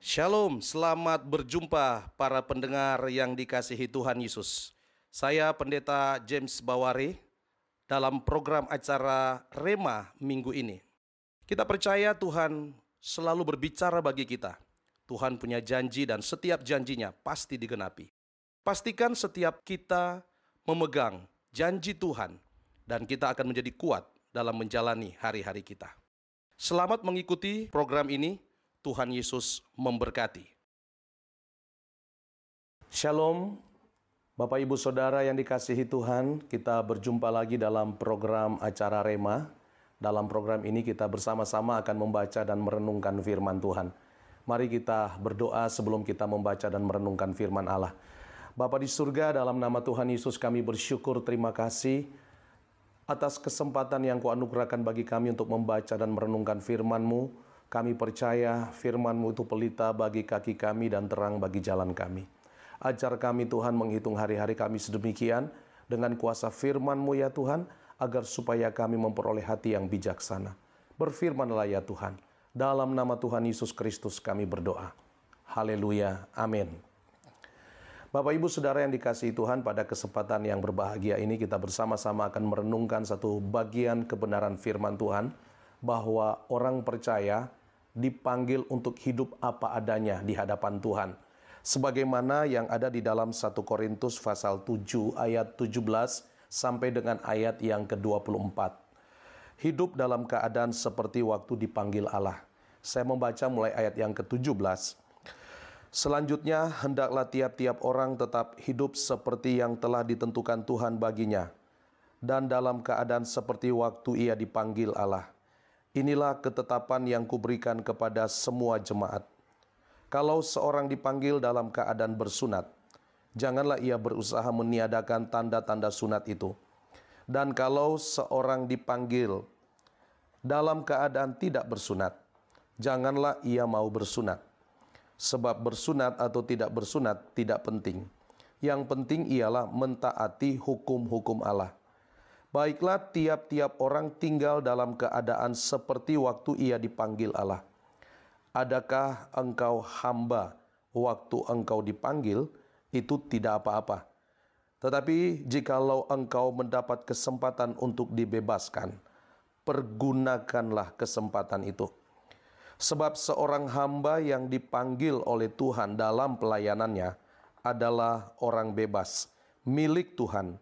Shalom, selamat berjumpa para pendengar yang dikasihi Tuhan Yesus. Saya Pendeta James Bawari dalam program acara Rema minggu ini. Kita percaya Tuhan selalu berbicara bagi kita. Tuhan punya janji dan setiap janjinya pasti digenapi. Pastikan setiap kita memegang janji Tuhan dan kita akan menjadi kuat dalam menjalani hari-hari kita. Selamat mengikuti program ini. Tuhan Yesus memberkati. Shalom, Bapak Ibu Saudara yang dikasihi Tuhan, kita berjumpa lagi dalam program acara Rema. Dalam program ini kita bersama-sama akan membaca dan merenungkan firman Tuhan. Mari kita berdoa sebelum kita membaca dan merenungkan firman Allah. Bapa di surga, dalam nama Tuhan Yesus kami bersyukur terima kasih atas kesempatan yang Kau anugerahkan bagi kami untuk membaca dan merenungkan firman-Mu. Kami percaya firman-Mu itu pelita bagi kaki kami dan terang bagi jalan kami. Ajar kami Tuhan menghitung hari-hari kami sedemikian dengan kuasa firman-Mu ya Tuhan, agar supaya kami memperoleh hati yang bijaksana. Berfirmanlah ya Tuhan, dalam nama Tuhan Yesus Kristus kami berdoa. Haleluya, amin. Bapak Ibu Saudara yang dikasihi Tuhan pada kesempatan yang berbahagia ini kita bersama-sama akan merenungkan satu bagian kebenaran firman Tuhan bahwa orang percaya dipanggil untuk hidup apa adanya di hadapan Tuhan. Sebagaimana yang ada di dalam 1 Korintus pasal 7 ayat 17 sampai dengan ayat yang ke-24. Hidup dalam keadaan seperti waktu dipanggil Allah. Saya membaca mulai ayat yang ke-17. Selanjutnya, hendaklah tiap-tiap orang tetap hidup seperti yang telah ditentukan Tuhan baginya, dan dalam keadaan seperti waktu ia dipanggil Allah Inilah ketetapan yang kuberikan kepada semua jemaat. Kalau seorang dipanggil dalam keadaan bersunat, janganlah ia berusaha meniadakan tanda-tanda sunat itu. Dan kalau seorang dipanggil dalam keadaan tidak bersunat, janganlah ia mau bersunat. Sebab bersunat atau tidak bersunat tidak penting. Yang penting ialah mentaati hukum-hukum Allah. Baiklah tiap-tiap orang tinggal dalam keadaan seperti waktu ia dipanggil Allah. Adakah engkau hamba waktu engkau dipanggil? Itu tidak apa-apa. Tetapi jikalau engkau mendapat kesempatan untuk dibebaskan, pergunakanlah kesempatan itu. Sebab seorang hamba yang dipanggil oleh Tuhan dalam pelayanannya adalah orang bebas, milik Tuhan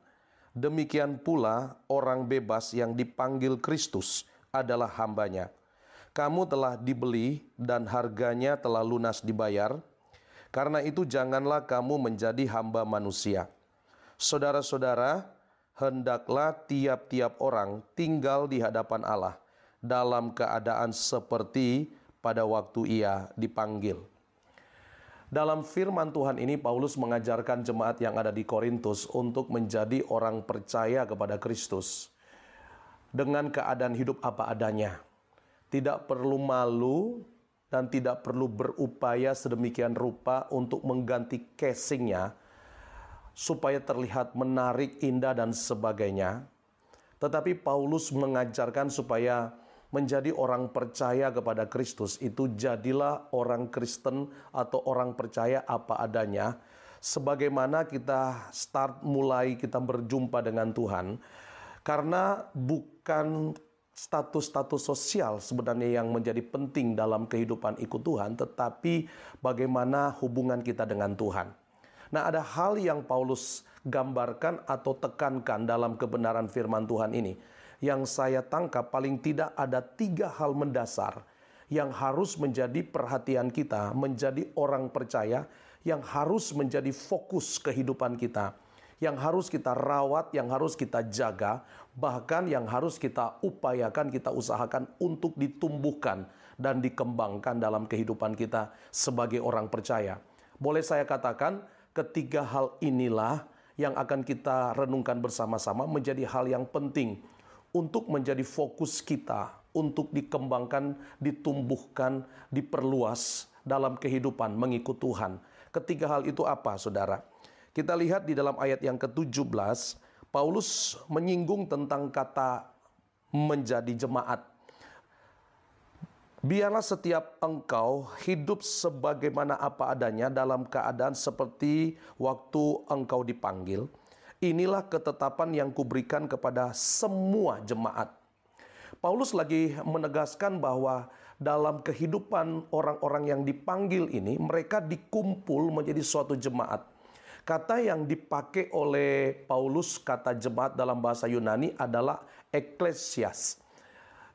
Demikian pula orang bebas yang dipanggil Kristus adalah hambanya. Kamu telah dibeli dan harganya telah lunas dibayar. Karena itu janganlah kamu menjadi hamba manusia. Saudara-saudara, hendaklah tiap-tiap orang tinggal di hadapan Allah dalam keadaan seperti pada waktu ia dipanggil. Dalam firman Tuhan ini Paulus mengajarkan jemaat yang ada di Korintus untuk menjadi orang percaya kepada Kristus dengan keadaan hidup apa adanya. Tidak perlu malu dan tidak perlu berupaya sedemikian rupa untuk mengganti casingnya supaya terlihat menarik, indah dan sebagainya. Tetapi Paulus mengajarkan supaya menjadi orang percaya kepada Kristus. Itu jadilah orang Kristen atau orang percaya apa adanya. Sebagaimana kita start mulai kita berjumpa dengan Tuhan. Karena bukan status-status sosial sebenarnya yang menjadi penting dalam kehidupan ikut Tuhan tetapi bagaimana hubungan kita dengan Tuhan. Nah, ada hal yang Paulus gambarkan atau tekankan dalam kebenaran firman Tuhan ini yang saya tangkap paling tidak ada tiga hal mendasar yang harus menjadi perhatian kita, menjadi orang percaya, yang harus menjadi fokus kehidupan kita, yang harus kita rawat, yang harus kita jaga, bahkan yang harus kita upayakan, kita usahakan untuk ditumbuhkan dan dikembangkan dalam kehidupan kita sebagai orang percaya. Boleh saya katakan, ketiga hal inilah yang akan kita renungkan bersama-sama menjadi hal yang penting untuk menjadi fokus kita untuk dikembangkan, ditumbuhkan, diperluas dalam kehidupan mengikut Tuhan. Ketiga hal itu apa, saudara? Kita lihat di dalam ayat yang ke-17, Paulus menyinggung tentang kata menjadi jemaat. Biarlah setiap engkau hidup sebagaimana apa adanya dalam keadaan seperti waktu engkau dipanggil. Inilah ketetapan yang kuberikan kepada semua jemaat. Paulus lagi menegaskan bahwa dalam kehidupan orang-orang yang dipanggil ini, mereka dikumpul menjadi suatu jemaat. Kata yang dipakai oleh Paulus, kata jemaat dalam bahasa Yunani adalah eklesias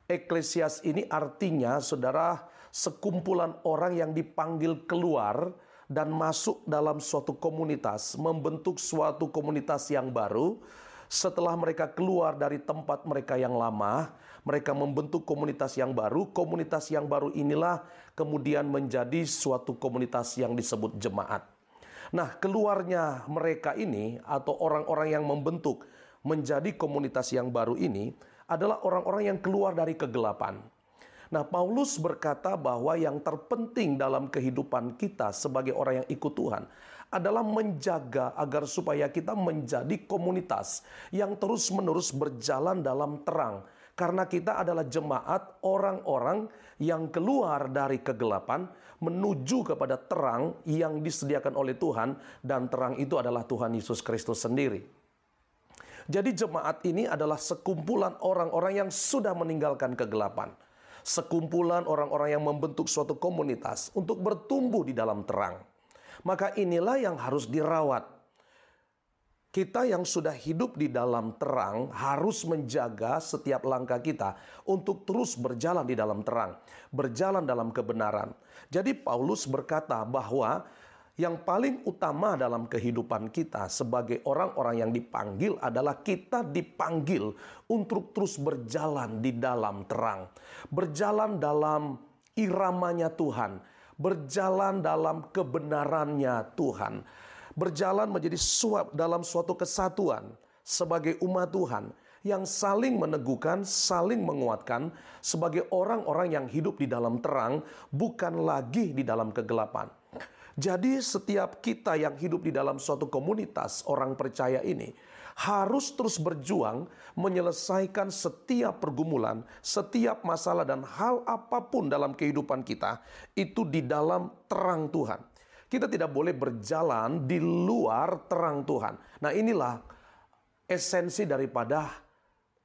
Eklesias ini artinya saudara sekumpulan orang yang dipanggil keluar dan masuk dalam suatu komunitas, membentuk suatu komunitas yang baru. Setelah mereka keluar dari tempat mereka yang lama, mereka membentuk komunitas yang baru. Komunitas yang baru inilah kemudian menjadi suatu komunitas yang disebut jemaat. Nah, keluarnya mereka ini atau orang-orang yang membentuk menjadi komunitas yang baru ini adalah orang-orang yang keluar dari kegelapan. Nah, Paulus berkata bahwa yang terpenting dalam kehidupan kita sebagai orang yang ikut Tuhan adalah menjaga agar supaya kita menjadi komunitas yang terus-menerus berjalan dalam terang. Karena kita adalah jemaat orang-orang yang keluar dari kegelapan menuju kepada terang yang disediakan oleh Tuhan dan terang itu adalah Tuhan Yesus Kristus sendiri. Jadi jemaat ini adalah sekumpulan orang-orang yang sudah meninggalkan kegelapan. Sekumpulan orang-orang yang membentuk suatu komunitas untuk bertumbuh di dalam terang. Maka inilah yang harus dirawat. Kita yang sudah hidup di dalam terang harus menjaga setiap langkah kita untuk terus berjalan di dalam terang, berjalan dalam kebenaran. Jadi Paulus berkata bahwa yang paling utama dalam kehidupan kita sebagai orang-orang yang dipanggil adalah kita dipanggil untuk terus berjalan di dalam terang, berjalan dalam iramanya Tuhan, berjalan dalam kebenarannya Tuhan, berjalan menjadi suap dalam suatu kesatuan sebagai umat Tuhan yang saling meneguhkan, saling menguatkan sebagai orang-orang yang hidup di dalam terang, bukan lagi di dalam kegelapan. Jadi setiap kita yang hidup di dalam suatu komunitas orang percaya ini harus terus berjuang menyelesaikan setiap pergumulan, setiap masalah dan hal apa pun dalam kehidupan kita itu di dalam terang Tuhan. Kita tidak boleh berjalan di luar terang Tuhan. Nah, inilah esensi daripada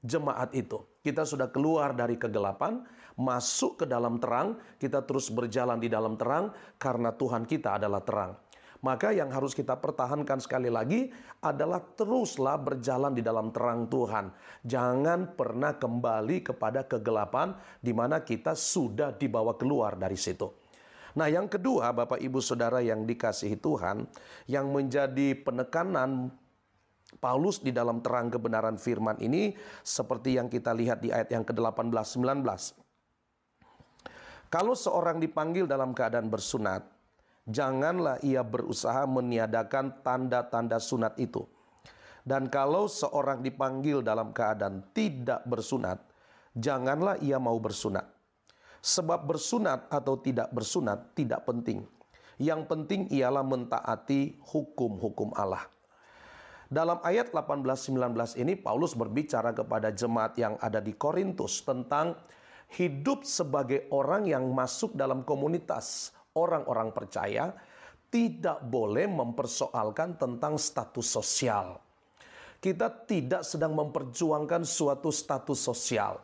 jemaat itu. Kita sudah keluar dari kegelapan, masuk ke dalam terang, kita terus berjalan di dalam terang karena Tuhan kita adalah terang. Maka yang harus kita pertahankan sekali lagi adalah teruslah berjalan di dalam terang Tuhan. Jangan pernah kembali kepada kegelapan di mana kita sudah dibawa keluar dari situ. Nah, yang kedua, Bapak Ibu Saudara yang dikasihi Tuhan, yang menjadi penekanan Paulus di dalam terang kebenaran firman ini seperti yang kita lihat di ayat yang ke-18 19. Kalau seorang dipanggil dalam keadaan bersunat, janganlah ia berusaha meniadakan tanda-tanda sunat itu. Dan kalau seorang dipanggil dalam keadaan tidak bersunat, janganlah ia mau bersunat. Sebab bersunat atau tidak bersunat tidak penting. Yang penting ialah mentaati hukum-hukum Allah. Dalam ayat 18-19 ini Paulus berbicara kepada jemaat yang ada di Korintus tentang hidup sebagai orang yang masuk dalam komunitas orang-orang percaya tidak boleh mempersoalkan tentang status sosial. Kita tidak sedang memperjuangkan suatu status sosial.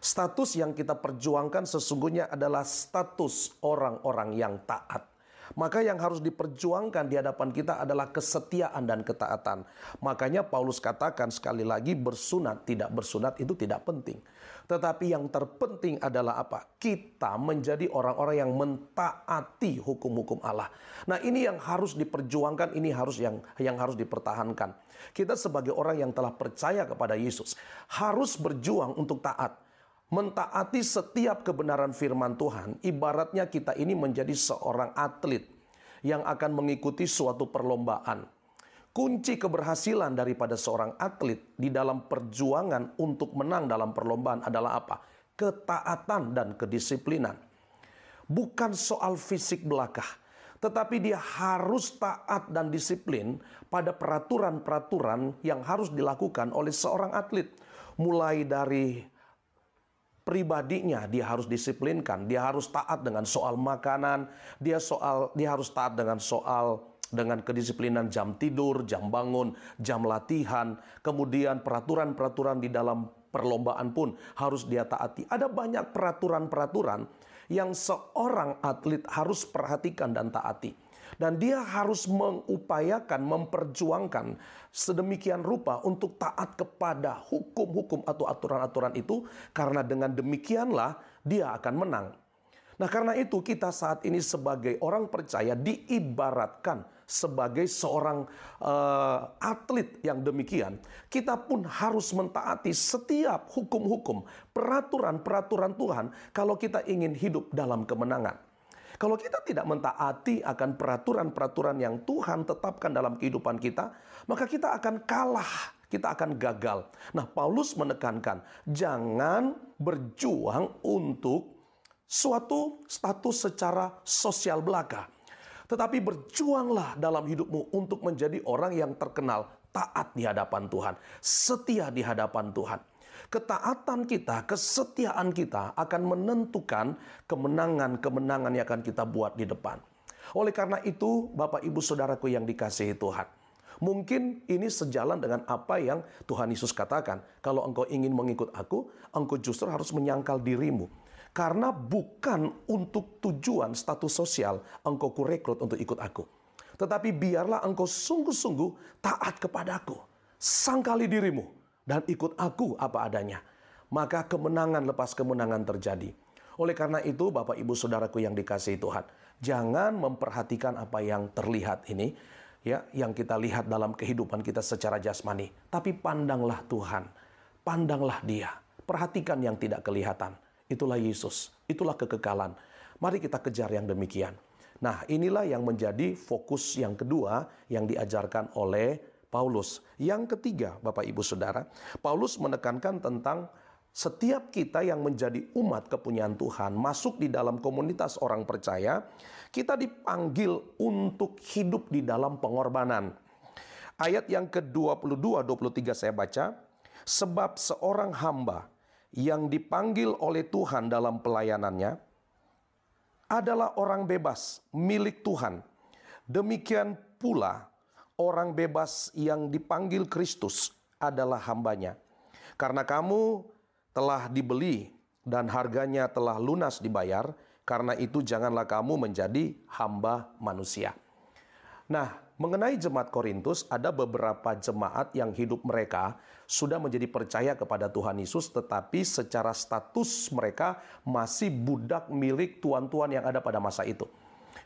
Status yang kita perjuangkan sesungguhnya adalah status orang-orang yang taat. Maka yang harus diperjuangkan di hadapan kita adalah kesetiaan dan ketaatan. Makanya Paulus katakan sekali lagi bersunat tidak bersunat itu tidak penting. Tetapi yang terpenting adalah apa? Kita menjadi orang-orang yang mentaati hukum-hukum Allah. Nah, ini yang harus diperjuangkan, ini harus yang yang harus dipertahankan. Kita sebagai orang yang telah percaya kepada Yesus harus berjuang untuk taat mentaati setiap kebenaran firman Tuhan, ibaratnya kita ini menjadi seorang atlet yang akan mengikuti suatu perlombaan. Kunci keberhasilan daripada seorang atlet di dalam perjuangan untuk menang dalam perlombaan adalah apa? Ketaatan dan kedisiplinan. Bukan soal fisik belaka, tetapi dia harus taat dan disiplin pada peraturan-peraturan yang harus dilakukan oleh seorang atlet, mulai dari pribadinya dia harus disiplinkan, dia harus taat dengan soal makanan, dia soal dia harus taat dengan soal dengan kedisiplinan jam tidur, jam bangun, jam latihan, kemudian peraturan-peraturan di dalam perlombaan pun harus dia taati. Ada banyak peraturan-peraturan yang seorang atlet harus perhatikan dan taati. Dan dia harus mengupayakan, memperjuangkan sedemikian rupa untuk taat kepada hukum-hukum atau aturan-aturan itu. Karena dengan demikianlah dia akan menang. Nah karena itu kita saat ini sebagai orang percaya diibaratkan sebagai seorang uh, atlet yang demikian, kita pun harus mentaati setiap hukum-hukum, peraturan-peraturan Tuhan kalau kita ingin hidup dalam kemenangan. Kalau kita tidak mentaati akan peraturan-peraturan yang Tuhan tetapkan dalam kehidupan kita, maka kita akan kalah, kita akan gagal. Nah, Paulus menekankan, jangan berjuang untuk suatu status secara sosial belaka. Tetapi berjuanglah dalam hidupmu untuk menjadi orang yang terkenal taat di hadapan Tuhan, setia di hadapan Tuhan ketaatan kita, kesetiaan kita akan menentukan kemenangan-kemenangan yang akan kita buat di depan. Oleh karena itu, Bapak Ibu Saudaraku yang dikasihi Tuhan, mungkin ini sejalan dengan apa yang Tuhan Yesus katakan. Kalau engkau ingin mengikut aku, engkau justru harus menyangkal dirimu. Karena bukan untuk tujuan status sosial engkau kurekrut untuk ikut aku. Tetapi biarlah engkau sungguh-sungguh taat kepadaku. Sangkali dirimu dan ikut aku apa adanya. Maka kemenangan lepas kemenangan terjadi. Oleh karena itu, Bapak Ibu Saudaraku yang dikasihi Tuhan, jangan memperhatikan apa yang terlihat ini, ya, yang kita lihat dalam kehidupan kita secara jasmani, tapi pandanglah Tuhan, pandanglah Dia, perhatikan yang tidak kelihatan. Itulah Yesus, itulah kekekalan. Mari kita kejar yang demikian. Nah, inilah yang menjadi fokus yang kedua yang diajarkan oleh Paulus. Yang ketiga, Bapak Ibu Saudara, Paulus menekankan tentang setiap kita yang menjadi umat kepunyaan Tuhan, masuk di dalam komunitas orang percaya, kita dipanggil untuk hidup di dalam pengorbanan. Ayat yang ke-22 23 saya baca, sebab seorang hamba yang dipanggil oleh Tuhan dalam pelayanannya adalah orang bebas milik Tuhan. Demikian pula orang bebas yang dipanggil Kristus adalah hambanya. Karena kamu telah dibeli dan harganya telah lunas dibayar, karena itu janganlah kamu menjadi hamba manusia. Nah, mengenai jemaat Korintus, ada beberapa jemaat yang hidup mereka sudah menjadi percaya kepada Tuhan Yesus, tetapi secara status mereka masih budak milik tuan-tuan yang ada pada masa itu.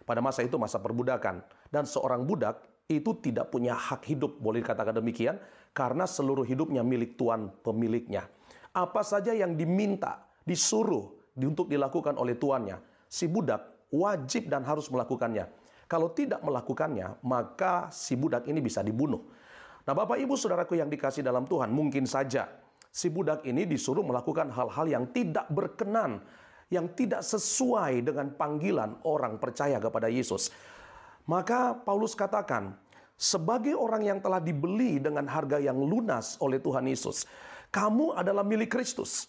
Pada masa itu masa perbudakan. Dan seorang budak itu tidak punya hak hidup, boleh dikatakan demikian, karena seluruh hidupnya milik tuan pemiliknya. Apa saja yang diminta, disuruh untuk dilakukan oleh tuannya, si budak wajib dan harus melakukannya. Kalau tidak melakukannya, maka si budak ini bisa dibunuh. Nah, Bapak Ibu Saudaraku yang dikasih dalam Tuhan, mungkin saja si budak ini disuruh melakukan hal-hal yang tidak berkenan, yang tidak sesuai dengan panggilan orang percaya kepada Yesus. Maka Paulus katakan, sebagai orang yang telah dibeli dengan harga yang lunas oleh Tuhan Yesus, kamu adalah milik Kristus.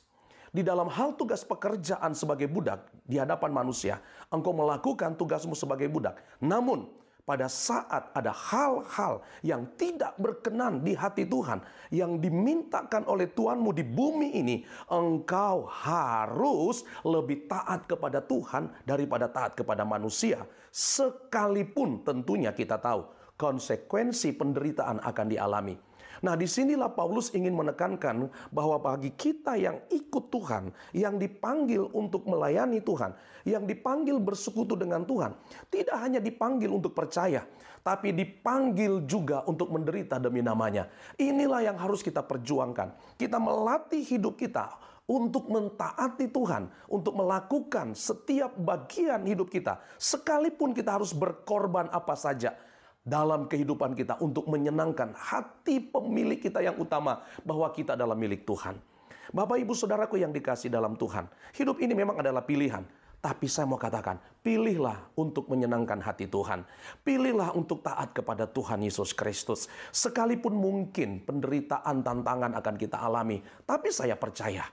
Di dalam hal tugas pekerjaan sebagai budak di hadapan manusia, engkau melakukan tugasmu sebagai budak. Namun, pada saat ada hal-hal yang tidak berkenan di hati Tuhan, yang dimintakan oleh Tuhanmu di bumi ini, engkau harus lebih taat kepada Tuhan daripada taat kepada manusia. Sekalipun tentunya kita tahu konsekuensi penderitaan akan dialami. Nah, di sinilah Paulus ingin menekankan bahwa bagi kita yang ikut Tuhan, yang dipanggil untuk melayani Tuhan, yang dipanggil bersekutu dengan Tuhan, tidak hanya dipanggil untuk percaya, tapi dipanggil juga untuk menderita demi namanya. Inilah yang harus kita perjuangkan. Kita melatih hidup kita untuk mentaati Tuhan, untuk melakukan setiap bagian hidup kita, sekalipun kita harus berkorban apa saja dalam kehidupan kita untuk menyenangkan hati pemilik kita yang utama bahwa kita adalah milik Tuhan. Bapak Ibu Saudaraku yang dikasih dalam Tuhan, hidup ini memang adalah pilihan. Tapi saya mau katakan, pilihlah untuk menyenangkan hati Tuhan. Pilihlah untuk taat kepada Tuhan Yesus Kristus. Sekalipun mungkin penderitaan tantangan akan kita alami. Tapi saya percaya,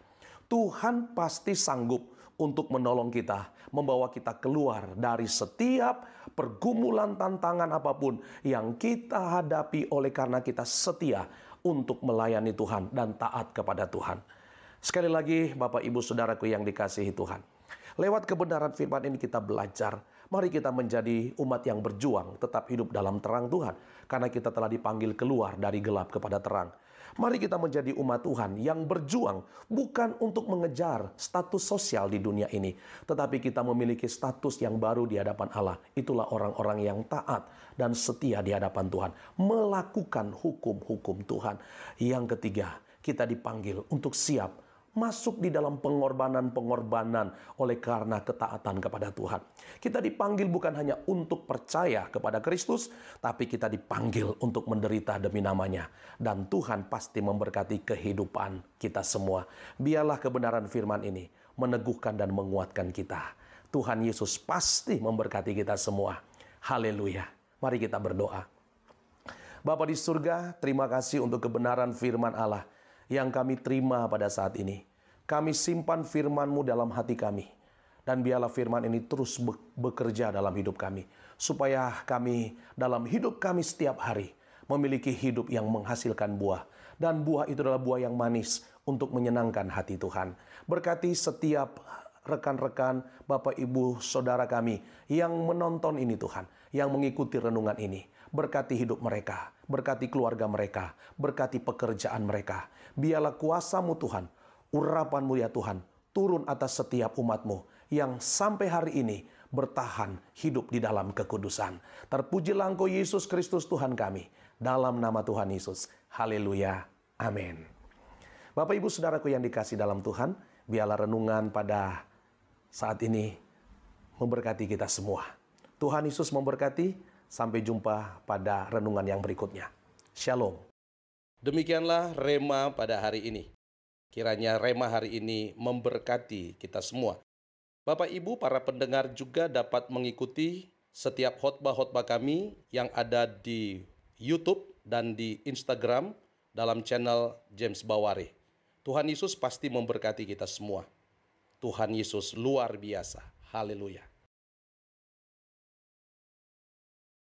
Tuhan pasti sanggup untuk menolong kita, membawa kita keluar dari setiap pergumulan tantangan apa pun yang kita hadapi oleh karena kita setia untuk melayani Tuhan dan taat kepada Tuhan. Sekali lagi, Bapak Ibu Saudaraku yang dikasihi Tuhan. Lewat kebenaran firman ini kita belajar. Mari kita menjadi umat yang berjuang, tetap hidup dalam terang Tuhan. Karena kita telah dipanggil keluar dari gelap kepada terang. Mari kita menjadi umat Tuhan yang berjuang bukan untuk mengejar status sosial di dunia ini, tetapi kita memiliki status yang baru di hadapan Allah. Itulah orang-orang yang taat dan setia di hadapan Tuhan, melakukan hukum-hukum Tuhan. Yang ketiga, kita dipanggil untuk siap masuk di dalam pengorbanan-pengorbanan oleh karena ketaatan kepada Tuhan. Kita dipanggil bukan hanya untuk percaya kepada Kristus, tapi kita dipanggil untuk menderita demi namanya. Dan Tuhan pasti memberkati kehidupan kita semua. Biarlah kebenaran firman ini meneguhkan dan menguatkan kita. Tuhan Yesus pasti memberkati kita semua. Haleluya. Mari kita berdoa. Bapa di surga, terima kasih untuk kebenaran firman Allah yang kami terima pada saat ini. Kami simpan firman-Mu dalam hati kami. Dan biarlah firman ini terus bekerja dalam hidup kami. Supaya kami dalam hidup kami setiap hari memiliki hidup yang menghasilkan buah. Dan buah itu adalah buah yang manis untuk menyenangkan hati Tuhan. Berkati setiap rekan-rekan, Bapak, Ibu, Saudara kami yang menonton ini Tuhan. Yang mengikuti renungan ini. Berkati hidup mereka, berkati keluarga mereka, berkati pekerjaan mereka. Biarlah kuasamu Tuhan, urapanmu ya Tuhan, turun atas setiap umatmu yang sampai hari ini bertahan hidup di dalam kekudusan. Terpujilah Engkau Yesus Kristus Tuhan kami. Dalam nama Tuhan Yesus. Haleluya. Amin. Bapak Ibu Saudaraku yang dikasih dalam Tuhan, biarlah renungan pada saat ini memberkati kita semua. Tuhan Yesus memberkati. Sampai jumpa pada renungan yang berikutnya. Shalom. Demikianlah rema pada hari ini. Kiranya rema hari ini memberkati kita semua. Bapak Ibu, para pendengar juga dapat mengikuti setiap khotbah-khotbah kami yang ada di YouTube dan di Instagram dalam channel James Bawari. Tuhan Yesus pasti memberkati kita semua. Tuhan Yesus luar biasa. Haleluya.